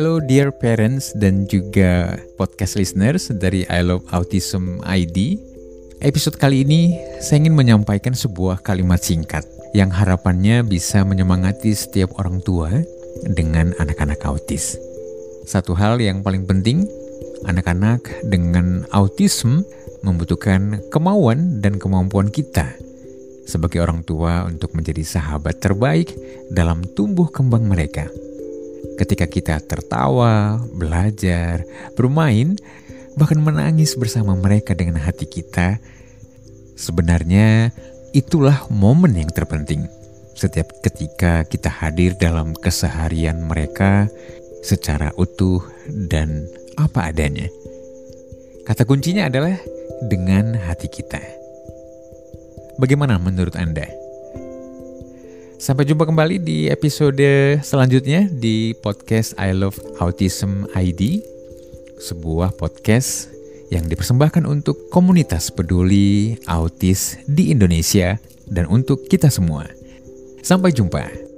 Hello dear parents dan juga podcast listeners dari I Love Autism ID. Episode kali ini saya ingin menyampaikan sebuah kalimat singkat yang harapannya bisa menyemangati setiap orang tua dengan anak-anak autis. Satu hal yang paling penting, anak-anak dengan autism membutuhkan kemauan dan kemampuan kita sebagai orang tua untuk menjadi sahabat terbaik dalam tumbuh kembang mereka. Ketika kita tertawa, belajar, bermain, bahkan menangis bersama mereka dengan hati kita, sebenarnya itulah momen yang terpenting. Setiap ketika kita hadir dalam keseharian mereka secara utuh dan apa adanya. Kata kuncinya adalah dengan hati kita. Bagaimana menurut Anda? Sampai jumpa kembali di episode selanjutnya di podcast I Love Autism ID, sebuah podcast yang dipersembahkan untuk komunitas peduli autis di Indonesia dan untuk kita semua. Sampai jumpa.